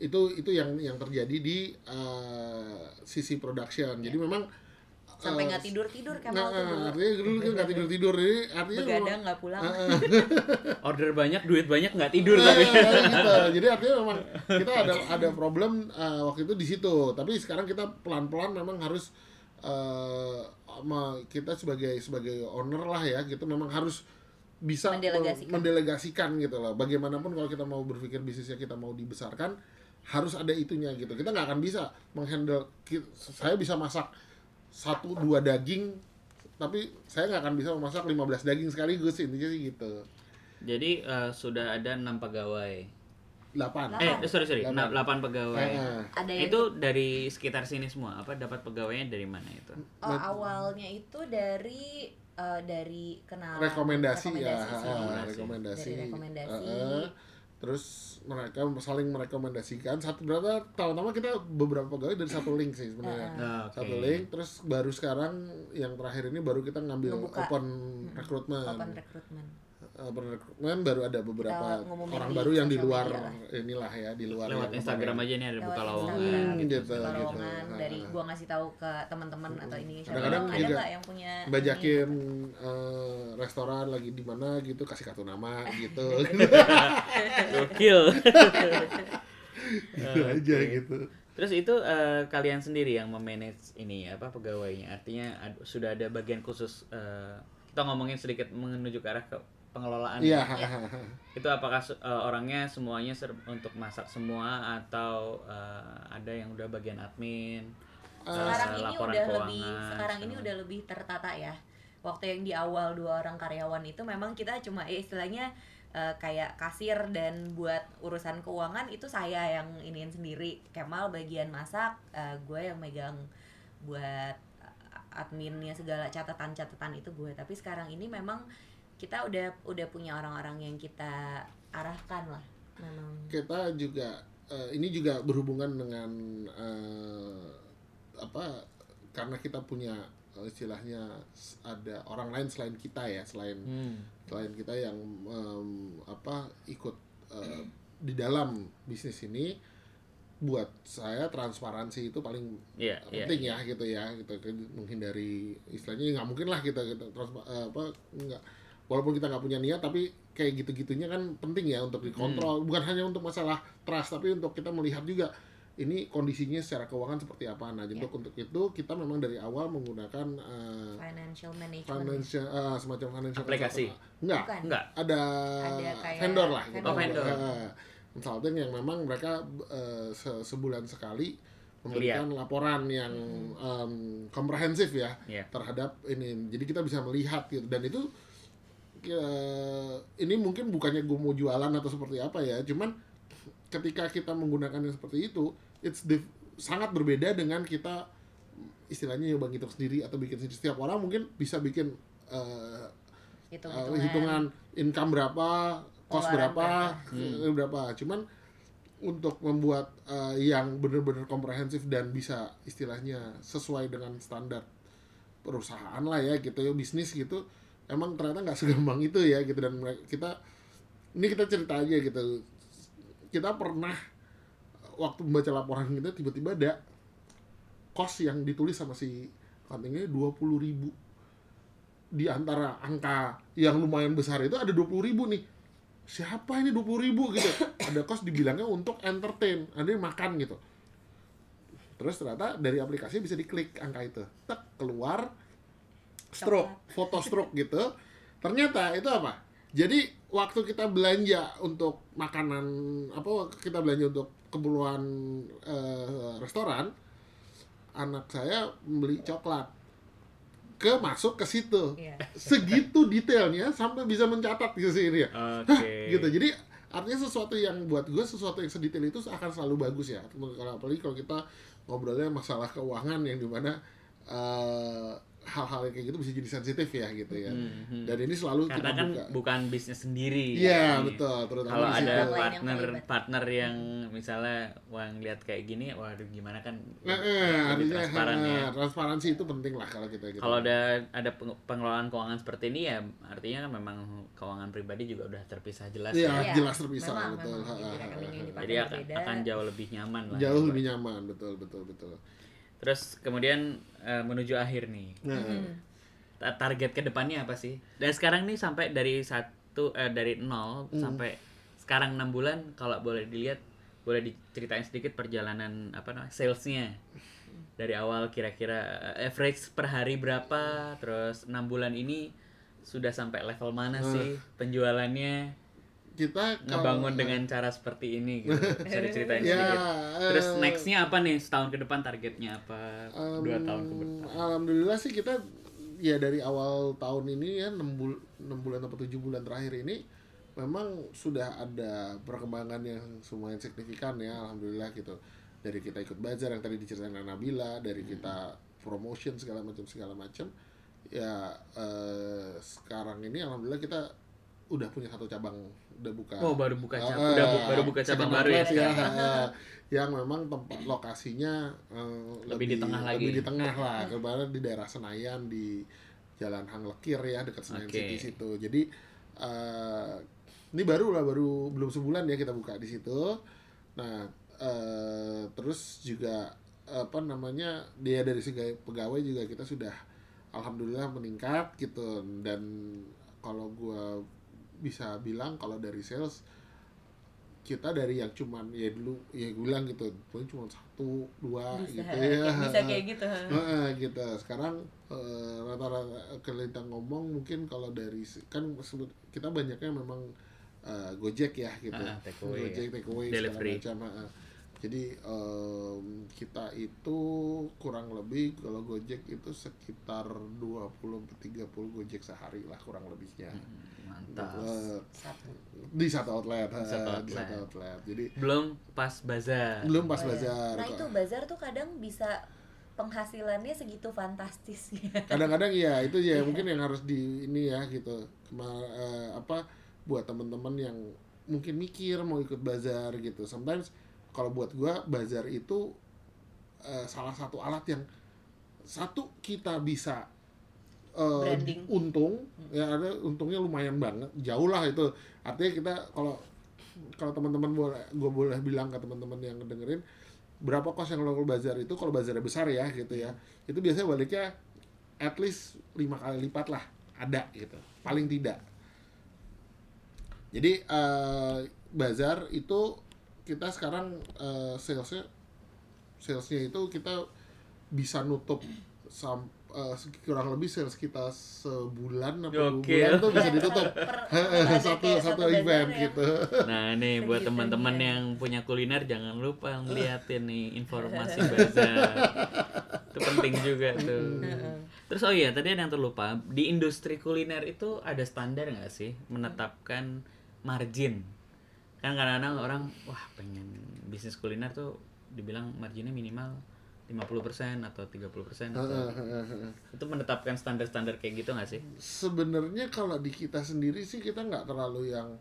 itu itu yang yang terjadi di eh, sisi production. Jadi memang sampai eh, nggak tidur tidur Nah, Kemal tuh dulu artinya dulu kan nggak tidur tidur ini artinya begadang nggak pulang Ah, Order banyak, duit banyak nggak tidur Eh, tapi. gitu. Jadi artinya memang kita ada ada problem eh, waktu itu di situ. Tapi sekarang kita pelan-pelan memang harus eh, sama kita sebagai sebagai owner lah ya, gitu memang harus bisa Mendelegasikan. me- mendelegasikan gitu loh. Bagaimanapun kalau kita mau berpikir bisnisnya kita mau dibesarkan harus ada itunya gitu. Kita nggak akan bisa menghandle. Saya bisa masak satu dua daging, tapi saya nggak akan bisa memasak 15 daging sekaligus intinya sih gitu. Jadi eh, sudah ada enam pegawai. 8 Eh, sorry sorry, Delapan. delapan pegawai. Eh, ada yang Itu dari sekitar sini semua. Apa dapat pegawainya dari mana itu? Oh, awalnya itu dari eh, dari kenal rekomendasi, ya sih. ah, rekomendasi Dari rekomendasi. Ah, ah. terus mereka saling merekomendasikan satu berapa tahun-tahun kita beberapa pegawai dari satu link sih sebenarnya Nah, oke. satu link terus baru sekarang yang terakhir ini baru kita ngambil Ngebuka. open recruitment Open recruitment. Open recruitment baru ada beberapa ngumumin orang baru yang di luar inilah ya di luar Lewat Instagram aja nih ada Lewat buka lowongan Hmm, gitu. gitu. Buka lowongan Ah. dari gua ngasih tahu ke teman-teman atau ini siapa Kadang-kadang ada nggak yang punya bajakin eh, restoran lagi di mana gitu kasih kartu nama gitu Gokil. gitu aja gitu Terus itu eh, kalian sendiri yang memanage ini apa pegawainya? Artinya ad- sudah ada bagian khusus eh, kita ngomongin sedikit menuju ke arah ke pengelolaan. iya ya. Itu apakah eh, orangnya semuanya ser- untuk masak semua atau eh, ada yang udah bagian admin? eh, sekarang ini udah keuangan, lebih sekarang ini udah lebih tertata ya waktu yang di awal dua orang karyawan itu memang kita cuma eh, istilahnya eh, kayak kasir dan buat urusan keuangan itu saya yang iniin sendiri Kemal bagian masak eh, gue yang megang buat adminnya segala catatan-catatan itu gue tapi sekarang ini memang kita udah udah punya orang-orang yang kita arahkan lah memang kita juga eh, ini juga berhubungan dengan eh, apa karena kita punya eh, istilahnya ada orang lain selain kita ya selain Hmm. selain kita yang em, apa ikut eh, di dalam bisnis ini buat saya transparansi itu paling Iya, iya. penting ya gitu ya gitu menghindari istilahnya nggak mungkin lah kita kita transpa- apa nggak walaupun kita nggak punya niat tapi kayak gitu-gitunya kan penting ya untuk dikontrol bukan hanya untuk masalah trust tapi untuk kita melihat juga ini kondisinya secara keuangan seperti apa nah jadi Ya. untuk itu kita memang dari awal menggunakan eh, financial management financial eh, semacam financial Aplikasi? enggak Enggak. ada, Ada kayak vendor lah gitu. vendor. Oh, vendor. Consulting yang memang mereka eh, se- sebulan sekali memberikan laporan yang em, komprehensif ya Iya. terhadap ini. Jadi kita bisa melihat gitu dan itu eh, ini mungkin bukannya gue mau jualan atau seperti apa ya, cuman ketika kita menggunakan yang seperti itu, it's dif- sangat berbeda dengan kita istilahnya nyoba ngitung sendiri atau bikin sendiri. Setiap orang mungkin bisa bikin eh, hitung Uh, hitungan income berapa, cost berapa, berapa. eh, berapa. Cuman untuk membuat uh, yang benar-benar komprehensif dan bisa istilahnya sesuai dengan standar perusahaan lah ya gitu ya bisnis gitu emang ternyata nggak segampang itu ya gitu. Dan kita ini kita cerita aja gitu. Kita pernah waktu membaca laporan kita tiba-tiba ada kos yang ditulis sama si accountingnya dua puluh ribu. Di antara angka yang lumayan besar itu ada 20.000 ribu nih. Siapa ini 20.000 ribu gitu? Ada kos dibilangnya untuk entertain ada yang makan gitu. Terus ternyata dari aplikasi bisa diklik angka itu. Tek keluar stroke foto stroke gitu. Ternyata itu apa? Jadi waktu kita belanja untuk makanan apa kita belanja untuk keperluan eh, restoran anak saya beli coklat. Ke masuk ke situ. Iya. segitu detailnya sampai bisa mencatat di sini ya. Oke. gitu. Jadi artinya sesuatu yang buat gue sesuatu yang sedetail itu akan selalu bagus ya. Kalau apalagi kalau kita ngobrolnya masalah keuangan yang di mana eh, hal-hal kayak gitu bisa jadi sensitif ya gitu ya Mhm. dan ini selalu Karena kita kan buka bukan bisnis sendiri. iya Ini. betul terutama Kalau ada lain yang partner partner yang misalnya wah ngeliat kayak gini, waduh gimana kan Nah, eh, artinya transparan eh, ya. transparansi itu penting lah kalau kita gitu Kalau ada ada peng- pengelolaan keuangan seperti ini ya artinya kan memang keuangan pribadi juga udah terpisah jelas Iya, ya. Iya, jelas terpisah memang, betul memang. Ha, Jadi ha, ha, Jadi akan, akan jauh lebih nyaman lah. jauh ya, lebih nyaman betul betul betul Terus kemudian eh, menuju akhir nih. Nah, Ta- Target ke depannya apa sih? Dan sekarang nih sampai dari satu eh, dari nol sampai sekarang enam bulan kalau boleh dilihat boleh diceritain sedikit perjalanan apa namanya salesnya. Dari awal kira-kira eh, average per hari berapa terus enam bulan ini sudah sampai level mana sih penjualannya kita kalau- ngebangun dengan cara seperti ini gitu. Bisa diceritain Ya, sedikit. Terus eh, nextnya apa nih? Setahun ke depan targetnya apa? dua Em, tahun ke depan. Alhamdulillah sih kita ya dari awal tahun ini ya 6, bul 6 bulan atau 7 bulan terakhir ini memang sudah ada perkembangan yang lumayan signifikan ya alhamdulillah gitu. Dari kita ikut bazar yang tadi diceritain Nabila, dari kita promotion segala macam segala macam. Ya eh, sekarang ini alhamdulillah kita udah punya satu cabang udah buka. Oh baru buka cabang udah bu- baru buka cabang baru ya ah, yang memang tempat lokasinya eh, Lebih di tengah lagi. lebih di tengah lah. Kebetulan di daerah Senayan di Jalan Hang Lekir ya dekat Senayan Oke. City situ. Jadi eh, ini baru lah baru belum sebulan ya kita buka di situ. Nah eh, terus juga apa namanya dia dari segi pegawai juga kita sudah alhamdulillah meningkat gitu. Dan kalau gua bisa bilang kalau dari sales kita dari yang cuman ya dulu ya gue bilang gitu paling cuma satu dua bisa gitu ya bisa kayak gitu Heeh, gitu sekarang eh, rata-rata kalau kita ngomong mungkin kalau dari kan sebut- kita banyaknya memang eh, Gojek ya gitu Ah, take away Gojek ya. take away Delivery. segala macam heeh. Jadi em, kita itu kurang lebih kalau Gojek itu sekitar 20 30 Gojek sehari lah kurang lebihnya mantap Eh, satu di satu outlet, eh, Satu di outlet. satu outlet. Jadi belum pas bazar belum pas Oh, ya. bazar. nah kok. itu bazar tuh kadang bisa penghasilannya segitu fantastis kadang-kadang ya itu ya mungkin yang harus di ini ya gitu Kema- eh, apa buat teman-teman yang mungkin mikir mau ikut bazar gitu sometimes kalau buat gua bazar itu eh, salah satu alat yang satu kita bisa Branding. untung ya ada untungnya lumayan banget jauh lah itu. Artinya kita kalau kalau teman-teman boleh gue boleh bilang ke teman-teman yang dengerin berapa kos yang lo bazar itu kalau bazarnya besar ya gitu ya. Itu biasanya baliknya at least lima kali lipat lah ada gitu. Paling tidak. Jadi eh, bazar itu kita sekarang eh, salesnya salesnya itu kita bisa nutup sam eh, kurang lebih sales kita sebulan atau dua bulan tuh bisa ditutup Per- ada satu satu event ya. gitu Nah nih buat teman-teman ya. yang punya kuliner jangan lupa ngeliatin nih informasi bazar. itu penting juga tuh. Terus oh iya tadi ada yang terlupa di industri kuliner itu ada standar nggak sih menetapkan margin? Kan kadang-kadang orang wah pengen bisnis kuliner tuh dibilang marginnya minimal 50% atau 30% atau itu menetapkan standar-standar kayak gitu nggak sih? sebenarnya kalau di kita sendiri sih kita nggak terlalu yang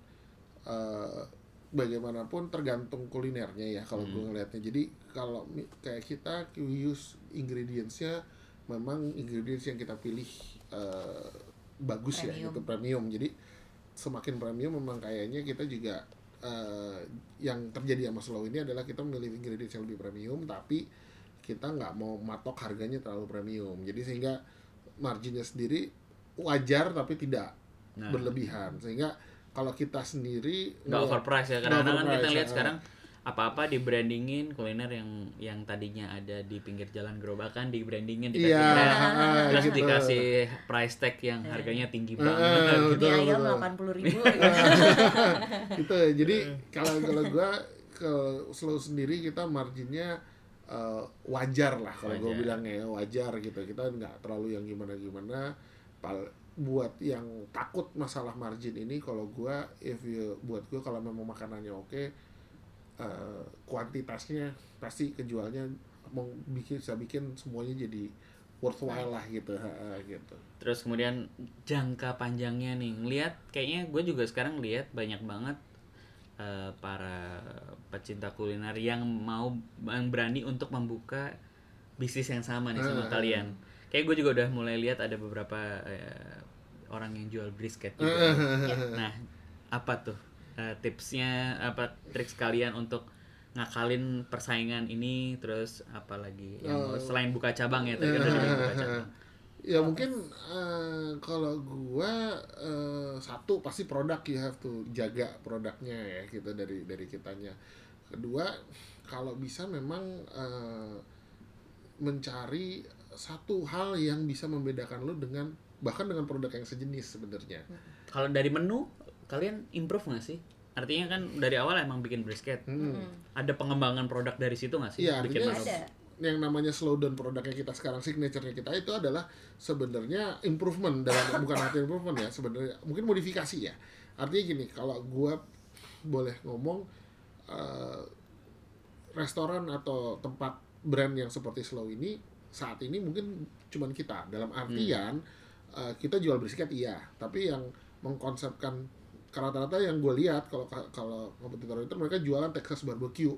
eh, bagaimanapun tergantung kulinernya ya kalau gue ngelihatnya jadi kalau kayak kita we use ingredientsnya memang ingredients yang kita pilih eh, bagus ya Premium. gitu premium. Jadi semakin premium memang kayaknya kita juga eh, yang terjadi sama Slow ini adalah kita memilih ingredients yang lebih premium tapi kita nggak mau matok harganya terlalu premium jadi sehingga marginnya sendiri wajar tapi tidak Nah. berlebihan sehingga kalau kita sendiri nggak overprice ya kadang-kadang kan kita lihat ya. sekarang apa-apa di brandingin kuliner yang yang tadinya ada di pinggir jalan gerobakan di brandingin dikasih Iya, brand, ah, terus gitu. dikasih price tag yang harganya tinggi banget eh, gitu. Ini Betul, ayam betul. delapan puluh ribu gitu. Jadi kalau kalau gua ke slow sendiri kita marginnya eh, wajar lah kalau gue bilangnya ya, wajar gitu. Kita nggak terlalu yang gimana gimana Pal- buat yang takut masalah margin ini kalau gua if you buat gua kalau memang makanannya oke eh, kuantitasnya pasti kejualnya mau bikin bisa bikin semuanya jadi worthwhile lah gitu ha, ha, gitu. Terus kemudian jangka panjangnya nih ngelihat kayaknya gue juga sekarang lihat banyak banget eh, para pecinta kuliner yang mau yang berani untuk membuka bisnis yang sama nih sama Eh, kalian. kayak gue juga udah mulai lihat ada beberapa eh, orang yang jual brisket juga nah apa tuh eh, tipsnya apa triks kalian untuk ngakalin persaingan ini terus apalagi yang Oh. selain buka cabang ya tadi kan udah dibilang buka cabang. ya mungkin eh, kalau gua eh, satu pasti produk you have to jaga produknya ya gitu dari dari kitanya kedua kalau bisa memang eh, mencari satu hal yang bisa membedakan lo dengan bahkan dengan produk yang sejenis sebenarnya Kalau dari menu kalian improve nggak sih? Artinya kan dari awal emang bikin brisket. Hmm. Ada pengembangan produk dari situ nggak sih? Iya, bikin? Ada. yang namanya slowdown produknya kita sekarang signaturenya kita itu adalah sebenarnya improvement dalam bukan arti improvement ya sebenarnya mungkin modifikasi ya artinya gini kalau gua boleh ngomong eh, restoran atau tempat brand yang seperti slow ini saat ini mungkin cuman kita dalam artian eh, kita jual brisket iya tapi yang mengkonsepkan rata-rata yang gue lihat kalau kalau kompetitor itu mereka jualan Texas barbecue.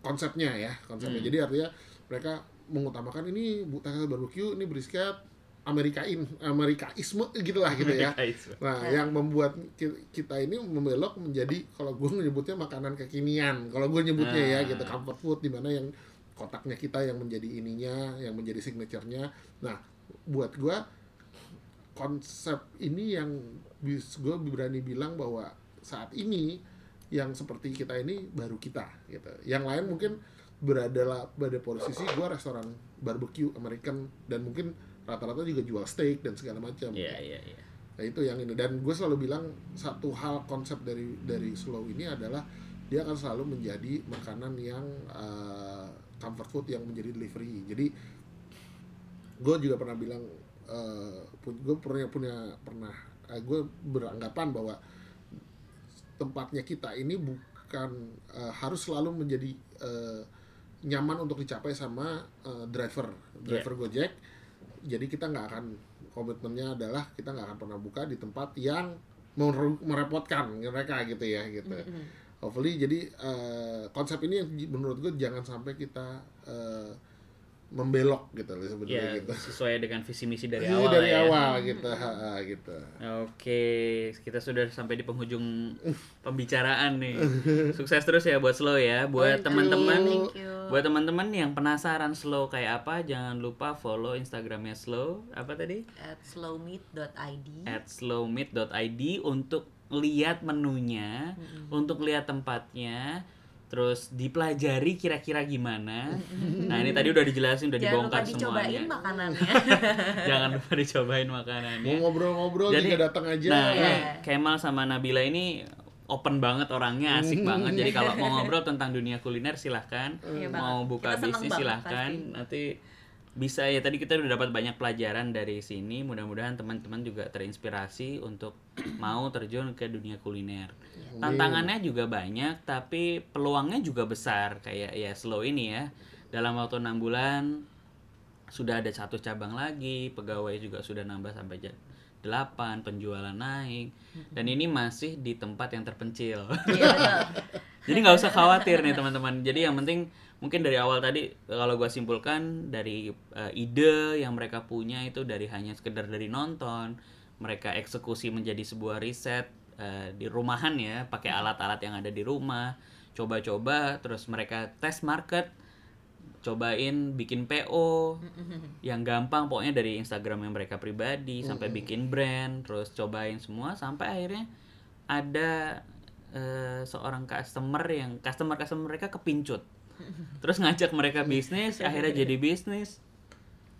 Konsepnya ya konsepnya. Hmm. jadi artinya mereka mengutamakan ini Texas barbecue ini brisket Amerikain Amerikaisme gitulah gitu ya. Nah yang membuat ki- kita ini membelok menjadi kalau gue nyebutnya makanan kekinian. Kalau gue nyebutnya ya Ah. gitu comfort food di mana yang kotaknya kita yang menjadi ininya yang menjadi signaturenya. Nah buat gue konsep ini yang gue berani bilang bahwa saat ini yang seperti kita ini baru kita gitu yang lain mungkin berada pada posisi gue restoran barbecue American dan mungkin rata-rata juga jual steak dan segala macam Iya, iya, iya. Nah itu yang ini dan gue selalu bilang satu hal konsep dari dari slow ini adalah dia akan selalu menjadi makanan yang eh, comfort food yang menjadi delivery. Jadi gue juga pernah bilang gue pernah punya pernah gue beranggapan bahwa tempatnya kita ini bukan eh, harus selalu menjadi eh, nyaman untuk dicapai sama eh, driver driver Gojek. Jadi kita nggak akan komitmennya adalah kita nggak akan pernah buka di tempat yang merepotkan mereka gitu ya gitu. Hopefully jadi eh, konsep ini yang menurut gue jangan sampai kita eh, membelok gitu loh sebenarnya Ya, gitu. sesuai dengan visi misi dari Ini awal dari ya. awal gitu, ha, ha, gitu. Oke, kita sudah sampai di penghujung pembicaraan nih. Sukses terus ya buat Slow ya. Buat teman-teman, buat teman-teman yang penasaran Slow kayak apa, jangan lupa follow Instagramnya Slow. Apa tadi? At slowmeat.id. At slowmeat.id untuk lihat menunya, untuk lihat tempatnya, terus dipelajari kira-kira gimana. Nah ini tadi udah dijelasin, udah Jangan lupa dibongkar dicobain semuanya. makanannya. Jangan lupa dicobain Mau makanannya. ngobrol-ngobrol Jadi- juga datang aja. Nah, ini Kemal sama Nabila ini open banget orangnya, asik banget. Jadi kalau mau ngobrol tentang dunia kuliner silahkan. Iya mau banget. buka bisnis silahkan. pasti. Nanti bisa ya tadi kita udah dapat banyak pelajaran dari sini. Mudah-mudahan teman-teman juga terinspirasi untuk mau terjun ke dunia kuliner. Tantangannya juga banyak, tapi peluangnya juga besar kayak ya slow ini ya. Dalam waktu enam bulan sudah ada satu cabang lagi, pegawai juga sudah nambah sampai delapan, penjualan naik, dan ini masih di tempat yang terpencil. Iya. Jadi nggak usah khawatir nih teman-teman. Jadi yang penting mungkin dari awal tadi kalau gua simpulkan dari eh, ide yang mereka punya itu dari hanya sekedar dari nonton, mereka eksekusi menjadi sebuah riset eh, di rumahan ya, pakai alat-alat yang ada di rumah, coba-coba, terus mereka tes market, cobain bikin PO yang gampang pokoknya dari Instagram yang mereka pribadi sampai bikin brand terus cobain semua sampai akhirnya ada eh, seorang customer yang customer customer mereka kepincut. Terus ngajak mereka bisnis akhirnya jadi bisnis.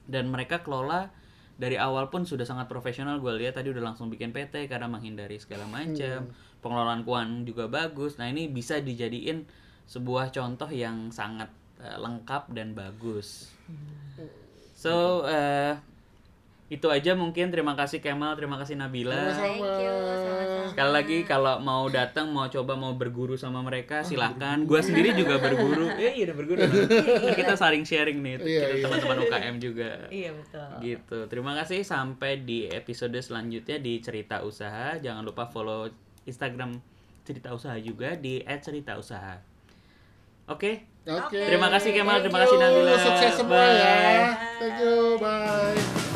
Dan mereka kelola dari awal pun sudah sangat profesional. Gue lihat tadi udah langsung bikin PT karena menghindari segala macam. Pengelolaan keuangan juga bagus. Nah ini bisa dijadiin sebuah contoh yang sangat eh, lengkap dan bagus. So eh, itu aja mungkin terima kasih Kemal terima kasih Nabila Thank you. Sama-sama. Sekali lagi kalau mau datang mau coba mau berguru sama mereka silahkan. Gua sendiri juga berguru. Eh iya udah berguru. kita saling sharing nih Iya, kita iya. teman-teman UKM juga. Iya betul. Gitu. Terima kasih sampai di episode selanjutnya di Cerita Usaha. Jangan lupa follow Instagram Cerita Usaha juga di @ceritausaha. Oke. Oke. Terima kasih Kemal, terima kasih. Nabila. Sukses semua Bye. ya. Thank you. Bye.